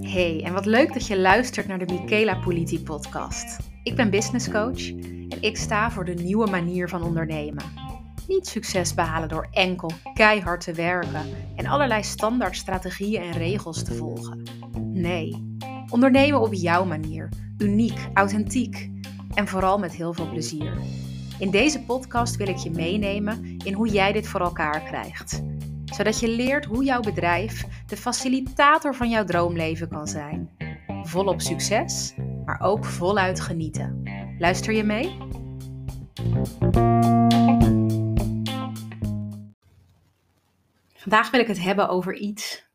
Hey, en wat leuk dat je luistert naar de Michaela Politi podcast. Ik ben business coach en ik sta voor de nieuwe manier van ondernemen. Niet succes behalen door enkel keihard te werken en allerlei standaard strategieën en regels te volgen. Nee, ondernemen op jouw manier, uniek, authentiek en vooral met heel veel plezier. In deze podcast wil ik je meenemen in hoe jij dit voor elkaar krijgt zodat je leert hoe jouw bedrijf de facilitator van jouw droomleven kan zijn. Volop succes, maar ook voluit genieten. Luister je mee? Vandaag wil ik het hebben over iets.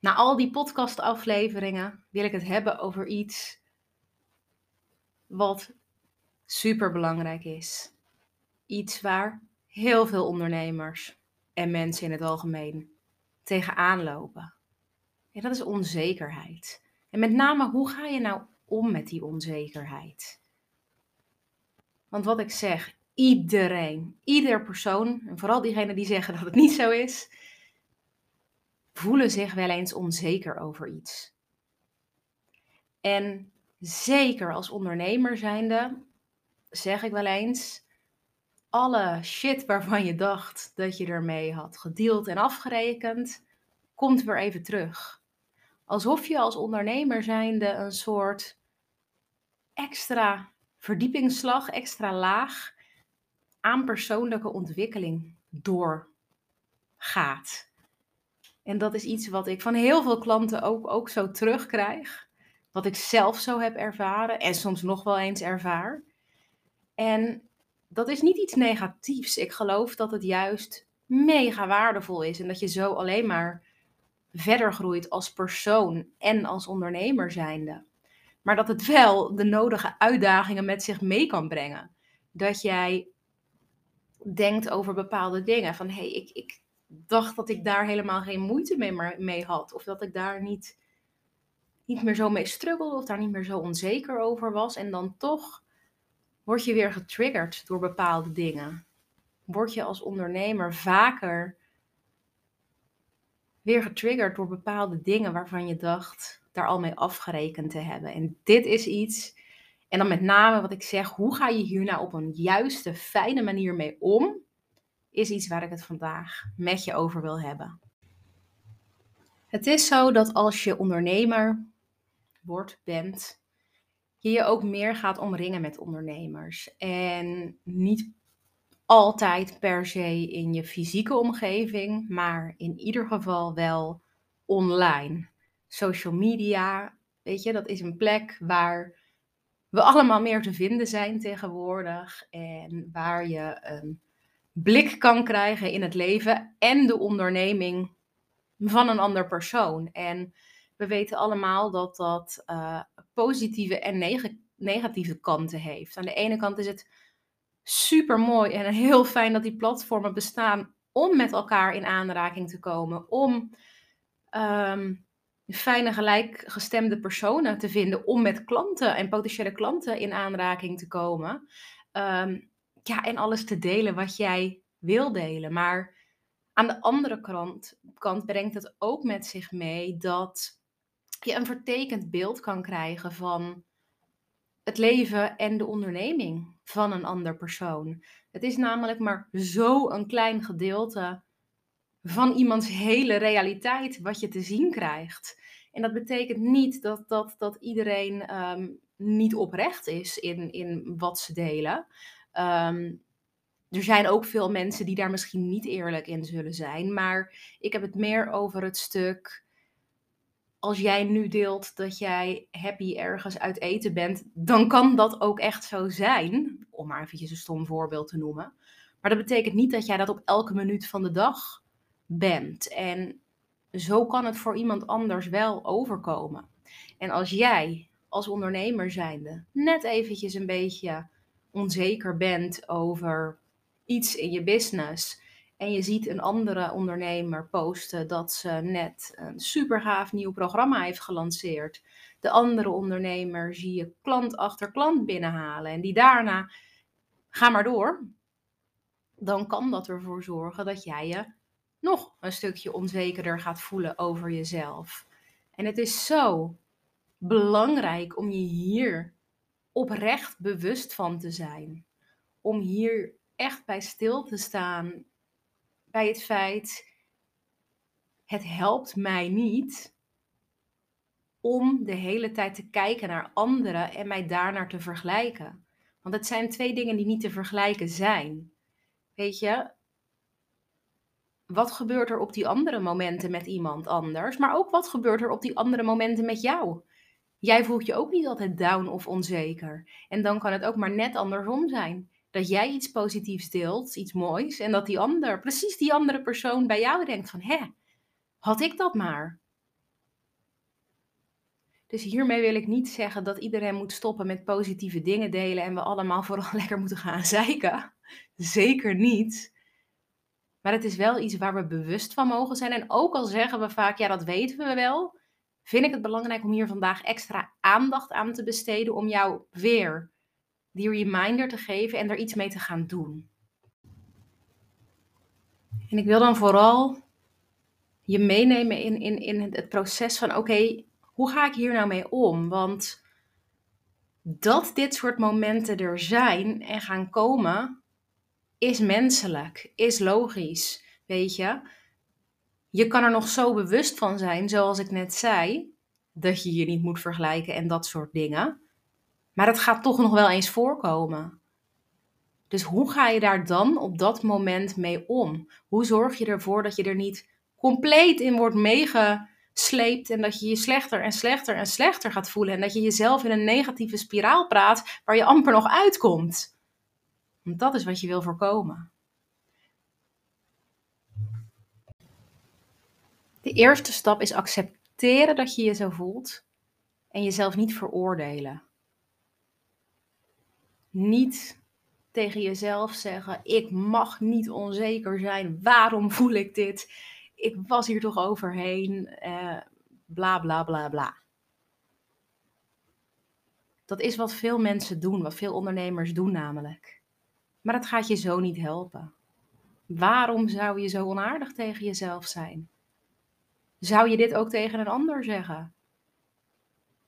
Na al die podcastafleveringen wil ik het hebben over iets wat super belangrijk is. Iets waar heel veel ondernemers en mensen in het algemeen tegenaan lopen. En dat is onzekerheid. En met name, hoe ga je nou om met die onzekerheid? Want wat ik zeg, iedereen, ieder persoon, en vooral diegenen die zeggen dat het niet zo is, voelen zich wel eens onzeker over iets. En zeker als ondernemer zijnde, zeg ik wel eens, alle shit waarvan je dacht dat je ermee had gedeeld en afgerekend, komt weer even terug. Alsof je als ondernemer zijnde een soort extra verdiepingsslag, extra laag aan persoonlijke ontwikkeling doorgaat. En dat is iets wat ik van heel veel klanten ook, ook zo terugkrijg. Wat ik zelf zo heb ervaren en soms nog wel eens ervaar. En dat is niet iets negatiefs. Ik geloof dat het juist mega waardevol is en dat je zo alleen maar verder groeit als persoon en als ondernemer zijnde. Maar dat het wel de nodige uitdagingen met zich mee kan brengen. Dat jij denkt over bepaalde dingen. Van hé, hey, ik, ik dacht dat ik daar helemaal geen moeite mee, mee had. Of dat ik daar niet, niet meer zo mee struggelde. Of daar niet meer zo onzeker over was. En dan toch word je weer getriggerd door bepaalde dingen. Word je als ondernemer vaker weer getriggerd door bepaalde dingen waarvan je dacht daar al mee afgerekend te hebben. En dit is iets, en dan met name wat ik zeg, hoe ga je hier nou op een juiste, fijne manier mee om, is iets waar ik het vandaag met je over wil hebben. Het is zo dat als je ondernemer wordt, bent, je je ook meer gaat omringen met ondernemers. En niet altijd per se in je fysieke omgeving, maar in ieder geval wel online. Social media, weet je, dat is een plek waar we allemaal meer te vinden zijn tegenwoordig. En waar je een blik kan krijgen in het leven en de onderneming van een ander persoon. En we weten allemaal dat dat uh, positieve en negatieve kanten heeft. Aan de ene kant is het super mooi en heel fijn dat die platformen bestaan om met elkaar in aanraking te komen, om um, fijne gelijkgestemde personen te vinden, om met klanten en potentiële klanten in aanraking te komen. Ehm, ja, en alles te delen wat jij wil delen. Maar aan de andere kant, kant brengt het ook met zich mee dat je een vertekend beeld kan krijgen van het leven en de onderneming van een ander persoon. Het is namelijk maar zo een klein gedeelte van iemands hele realiteit wat je te zien krijgt. En dat betekent niet dat, dat, dat iedereen ehm, niet oprecht is in, in wat ze delen. Ehm, er zijn ook veel mensen die daar misschien niet eerlijk in zullen zijn. Maar ik heb het meer over het stuk als jij nu deelt dat jij happy ergens uit eten bent, dan kan dat ook echt zo zijn. Om maar eventjes een stom voorbeeld te noemen. Maar dat betekent niet dat jij dat op elke minuut van de dag bent. En zo kan het voor iemand anders wel overkomen. En als jij als ondernemer zijnde net eventjes een beetje onzeker bent over iets in je business en je ziet een andere ondernemer posten dat ze net een super gaaf nieuw programma heeft gelanceerd. De andere ondernemer zie je klant achter klant binnenhalen en die daarna, ga maar door. Dan kan dat ervoor zorgen dat jij je nog een stukje onzekerder gaat voelen over jezelf. En het is zo belangrijk om je hier oprecht bewust van te zijn. Om hier echt bij stil te staan bij het feit, het helpt mij niet om de hele tijd te kijken naar anderen en mij daarnaar te vergelijken. Want het zijn twee dingen die niet te vergelijken zijn. Weet je, wat gebeurt er op die andere momenten met iemand anders, maar ook wat gebeurt er op die andere momenten met jou? Jij voelt je ook niet altijd down of onzeker. En dan kan het ook maar net andersom zijn. Dat jij iets positiefs deelt, iets moois, en dat die ander, precies die andere persoon bij jou denkt van, hè, had ik dat maar? Dus hiermee wil ik niet zeggen dat iedereen moet stoppen met positieve dingen delen en we allemaal vooral lekker moeten gaan zeiken. Zeker niet. Maar het is wel iets waar we bewust van mogen zijn. En ook al zeggen we vaak, ja, dat weten we wel, vind ik het belangrijk om hier vandaag extra aandacht aan te besteden om jou weer die reminder te geven en er iets mee te gaan doen. En ik wil dan vooral je meenemen in, in, in het proces van: oké, hoe ga ik hier nou mee om? Want dat dit soort momenten er zijn en gaan komen, is menselijk, is logisch. Weet je, je kan er nog zo bewust van zijn, zoals ik net zei, dat je je niet moet vergelijken en dat soort dingen. Maar het gaat toch nog wel eens voorkomen. Dus hoe ga je daar dan op dat moment mee om? Hoe zorg je ervoor dat je er niet compleet in wordt meegesleept en dat je je slechter en slechter en slechter gaat voelen en dat je jezelf in een negatieve spiraal praat waar je amper nog uitkomt? Want dat is wat je wil voorkomen. De eerste stap is accepteren dat je je zo voelt en jezelf niet veroordelen. Niet tegen jezelf zeggen: Ik mag niet onzeker zijn. Waarom voel ik dit? Ik was hier toch overheen. Eh, bla bla bla bla. Dat is wat veel mensen doen, wat veel ondernemers doen namelijk. Maar dat gaat je zo niet helpen. Waarom zou je zo onaardig tegen jezelf zijn? Zou je dit ook tegen een ander zeggen?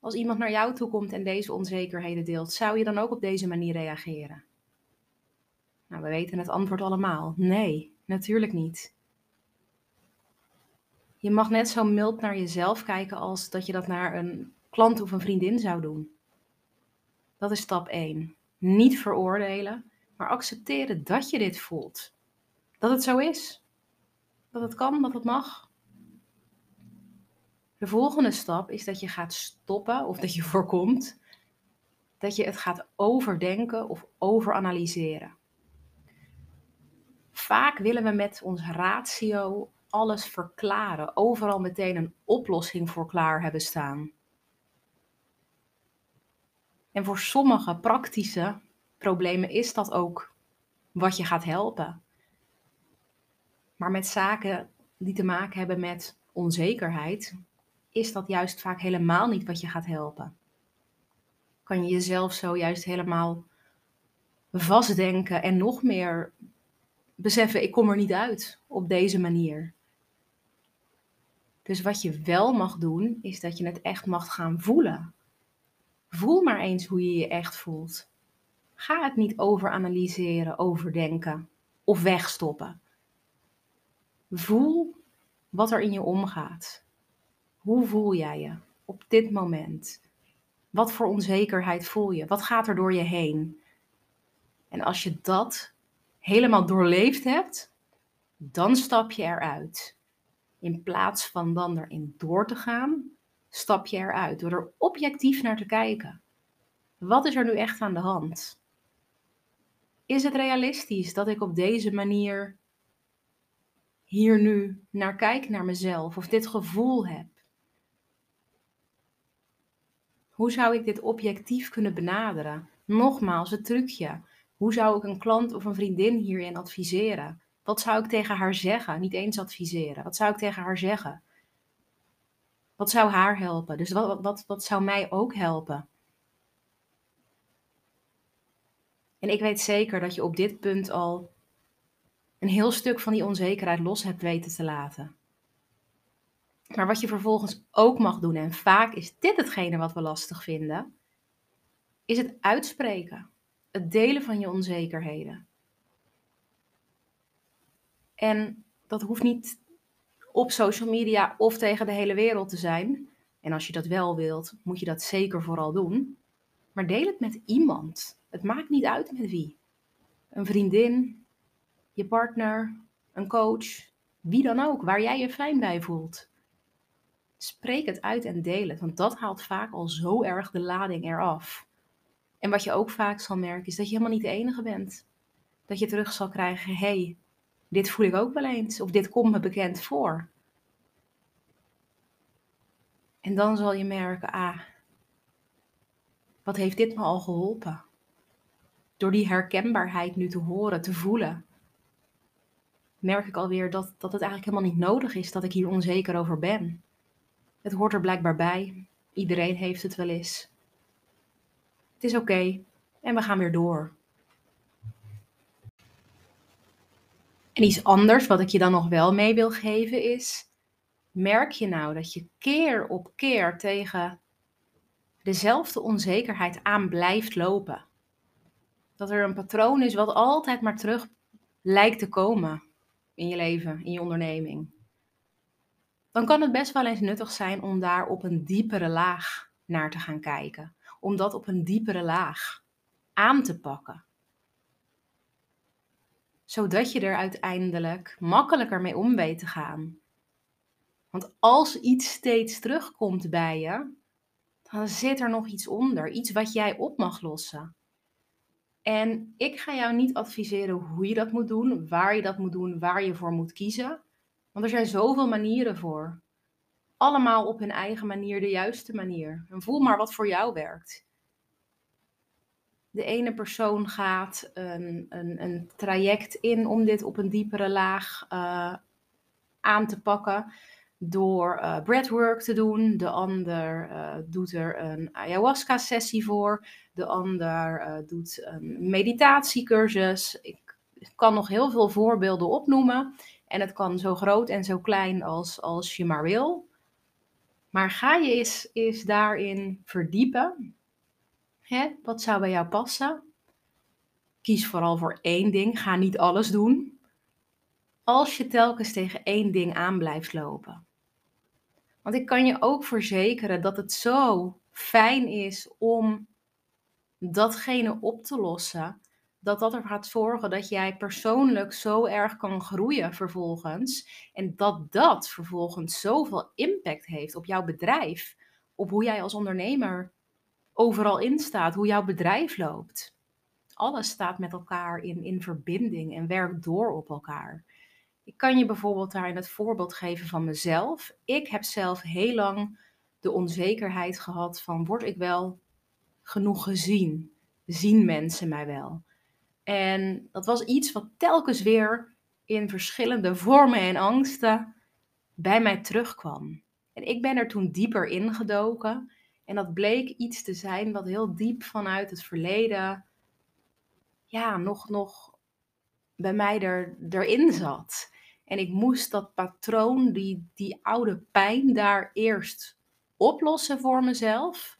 Als iemand naar jou toe komt en deze onzekerheden deelt, zou je dan ook op deze manier reageren? Nou, we weten het antwoord allemaal. Nee, natuurlijk niet. Je mag net zo mild naar jezelf kijken als dat je dat naar een klant of een vriendin zou doen. Dat is stap 1. Niet veroordelen, maar accepteren dat je dit voelt. Dat het zo is. Dat het kan, dat het mag. De volgende stap is dat je gaat stoppen of dat je voorkomt dat je het gaat overdenken of overanalyseren. Vaak willen we met ons ratio alles verklaren, overal meteen een oplossing voor klaar hebben staan. En voor sommige praktische problemen is dat ook wat je gaat helpen. Maar met zaken die te maken hebben met onzekerheid, is dat juist vaak helemaal niet wat je gaat helpen. Kan je jezelf zo juist helemaal vastdenken en nog meer beseffen, ik kom er niet uit op deze manier. Dus wat je wel mag doen, is dat je het echt mag gaan voelen. Voel maar eens hoe je je echt voelt. Ga het niet overanalyseren, overdenken of wegstoppen. Voel wat er in je omgaat. Hoe voel jij je op dit moment? Wat voor onzekerheid voel je? Wat gaat er door je heen? En als je dat helemaal doorleefd hebt, dan stap je eruit. In plaats van dan erin door te gaan, stap je eruit door er objectief naar te kijken. Wat is er nu echt aan de hand? Is het realistisch dat ik op deze manier hier nu naar kijk naar mezelf of dit gevoel heb? Hoe zou ik dit objectief kunnen benaderen? Nogmaals, het trucje. Hoe zou ik een klant of een vriendin hierin adviseren? Wat zou ik tegen haar zeggen? Niet eens adviseren. Wat zou ik tegen haar zeggen? Wat zou haar helpen? Dus wat, wat, wat zou mij ook helpen? En ik weet zeker dat je op dit punt al een heel stuk van die onzekerheid los hebt weten te laten. Maar wat je vervolgens ook mag doen, en vaak is dit hetgene wat we lastig vinden, is het uitspreken. Het delen van je onzekerheden. En dat hoeft niet op social media of tegen de hele wereld te zijn. En als je dat wel wilt, moet je dat zeker vooral doen. Maar deel het met iemand. Het maakt niet uit met wie. Een vriendin, je partner, een coach, wie dan ook, waar jij je fijn bij voelt. Spreek het uit en deel het, want dat haalt vaak al zo erg de lading eraf. En wat je ook vaak zal merken, is dat je helemaal niet de enige bent. Dat je terug zal krijgen, hey, dit voel ik ook wel eens, of dit komt me bekend voor. En dan zal je merken, ah, wat heeft dit me al geholpen? Door die herkenbaarheid nu te horen, te voelen, merk ik alweer dat, dat het eigenlijk helemaal niet nodig is dat ik hier onzeker over ben. Het hoort er blijkbaar bij. Iedereen heeft het wel eens. Het is oké en we gaan weer door. En iets anders wat ik je dan nog wel mee wil geven is: merk je nou dat je keer op keer tegen dezelfde onzekerheid aan blijft lopen? Dat er een patroon is wat altijd maar terug lijkt te komen in je leven, in je onderneming. Dan kan het best wel eens nuttig zijn om daar op een diepere laag naar te gaan kijken. Om dat op een diepere laag aan te pakken zodat je er uiteindelijk makkelijker mee om weet te gaan. Want als iets steeds terugkomt bij je, dan zit er nog iets onder, iets wat jij op mag lossen. En ik ga jou niet adviseren hoe je dat moet doen, waar je dat moet doen, waar je voor moet kiezen. Want er zijn zoveel manieren voor. Allemaal op hun eigen manier de juiste manier. En voel maar wat voor jou werkt de ene persoon gaat een, een, een traject in om dit op een diepere laag uh, aan te pakken door uh, breathwork te doen. De ander uh, doet er een ayahuasca-sessie voor. De ander doet een meditatiecursus. Ik kan nog heel veel voorbeelden opnoemen. En het kan zo groot en zo klein als, als je maar wil. Maar ga je eens, eens daarin verdiepen. Hè? Wat zou bij jou passen? Kies vooral voor één ding. Ga niet alles doen. Als je telkens tegen één ding aan blijft lopen. Want ik kan je ook verzekeren dat het zo fijn is om datgene op te lossen. Dat dat er gaat zorgen dat jij persoonlijk zo erg kan groeien vervolgens. En dat dat vervolgens zoveel impact heeft op jouw bedrijf. Op hoe jij als ondernemer overal in staat, hoe jouw bedrijf loopt. Alles staat met elkaar in, in verbinding en werkt door op elkaar. Ik kan je bijvoorbeeld daarin het voorbeeld geven van mezelf. Ik heb zelf heel lang de onzekerheid gehad van word ik wel genoeg gezien? Zien mensen mij wel? En dat was iets wat telkens weer in verschillende vormen en angsten bij mij terugkwam. En ik ben er toen dieper ingedoken en dat bleek iets te zijn wat heel diep vanuit het verleden, ja, nog, nog bij mij er, erin zat. En ik moest dat patroon, die, die oude pijn, daar eerst oplossen voor mezelf.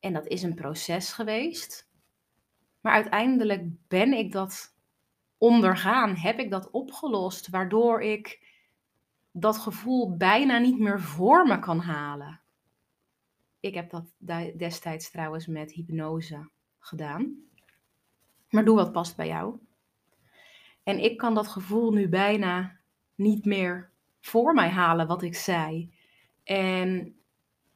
En dat is een proces geweest. Maar uiteindelijk ben ik dat ondergaan, heb ik dat opgelost, waardoor ik dat gevoel bijna niet meer voor me kan halen. Ik heb dat destijds trouwens met hypnose gedaan. Maar doe wat past bij jou. En ik kan dat gevoel nu bijna niet meer voor mij halen wat ik zei. En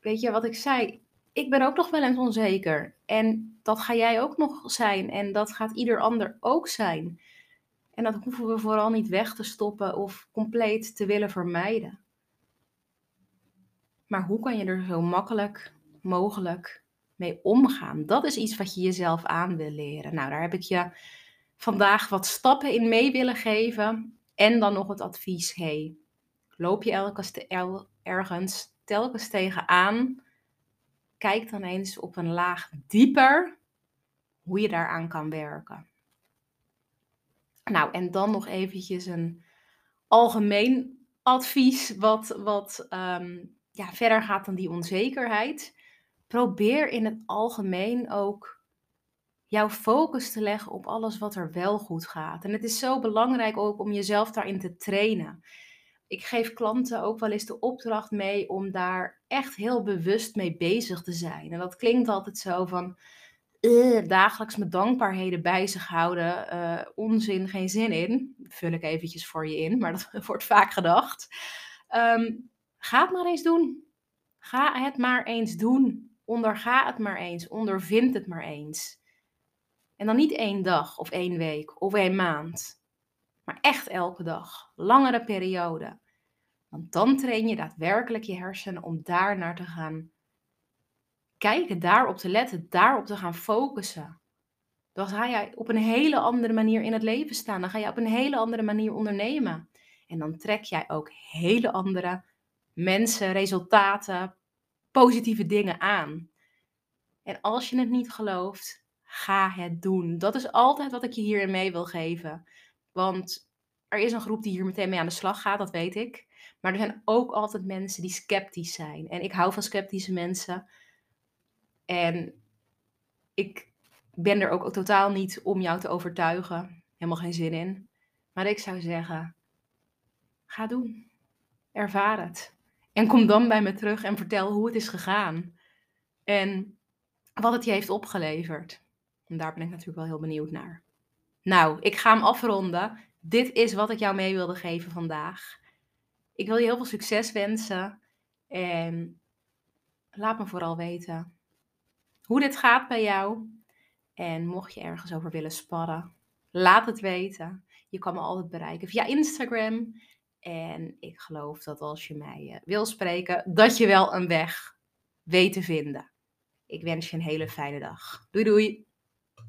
weet je wat ik zei? Ik ben ook nog wel eens onzeker. En dat ga jij ook nog zijn. En dat gaat ieder ander ook zijn. En dat hoeven we vooral niet weg te stoppen of compleet te willen vermijden. Maar hoe kan je er zo makkelijk mogelijk mee omgaan? Dat is iets wat je jezelf aan wil leren. Nou, daar heb ik je vandaag wat stappen in mee willen geven. En dan nog het advies: hey, loop je elke ergens telkens tegenaan? Kijk dan eens op een laag dieper hoe je daaraan kan werken. Nou, en dan nog eventjes een algemeen advies wat, wat ehm, ja, verder gaat dan die onzekerheid. Probeer in het algemeen ook jouw focus te leggen op alles wat er wel goed gaat. En het is zo belangrijk ook om jezelf daarin te trainen. Ik geef klanten ook wel eens de opdracht mee om daar echt heel bewust mee bezig te zijn. En dat klinkt altijd zo van uh, dagelijks met dankbaarheden bij zich houden. Uh, onzin, geen zin in. Vul ik eventjes voor je in, maar dat wordt vaak gedacht. Um, ga het maar eens doen. Ga het maar eens doen. Onderga het maar eens. Ondervind het maar eens. En dan niet één dag of één week of één maand. Maar echt elke dag. Langere periode. Want dan train je daadwerkelijk je hersenen om daar naar te gaan kijken, daarop te letten, daarop te gaan focussen. Dan ga jij op een hele andere manier in het leven staan. Dan ga je op een hele andere manier ondernemen. En dan trek jij ook hele andere mensen, resultaten, positieve dingen aan. En als je het niet gelooft, ga het doen. Dat is altijd wat ik je hierin mee wil geven. Want er is een groep die hier meteen mee aan de slag gaat, dat weet ik. Maar er zijn ook altijd mensen die sceptisch zijn. En ik hou van sceptische mensen. En ik ben er ook totaal niet om jou te overtuigen. Helemaal geen zin in. Maar ik zou zeggen, ga doen. Ervaar het. En kom dan bij me terug en vertel hoe het is gegaan. En wat het je heeft opgeleverd. En daar ben ik natuurlijk wel heel benieuwd naar. Nou, ik ga hem afronden. Dit is wat ik jou mee wilde geven vandaag. Ik wil je heel veel succes wensen. En laat me vooral weten hoe dit gaat bij jou. En mocht je ergens over willen sparren, laat het weten. Je kan me altijd bereiken via Instagram. En ik geloof dat als je mij uh, wil spreken, dat je wel een weg weet te vinden. Ik wens je een hele fijne dag. Doei doei!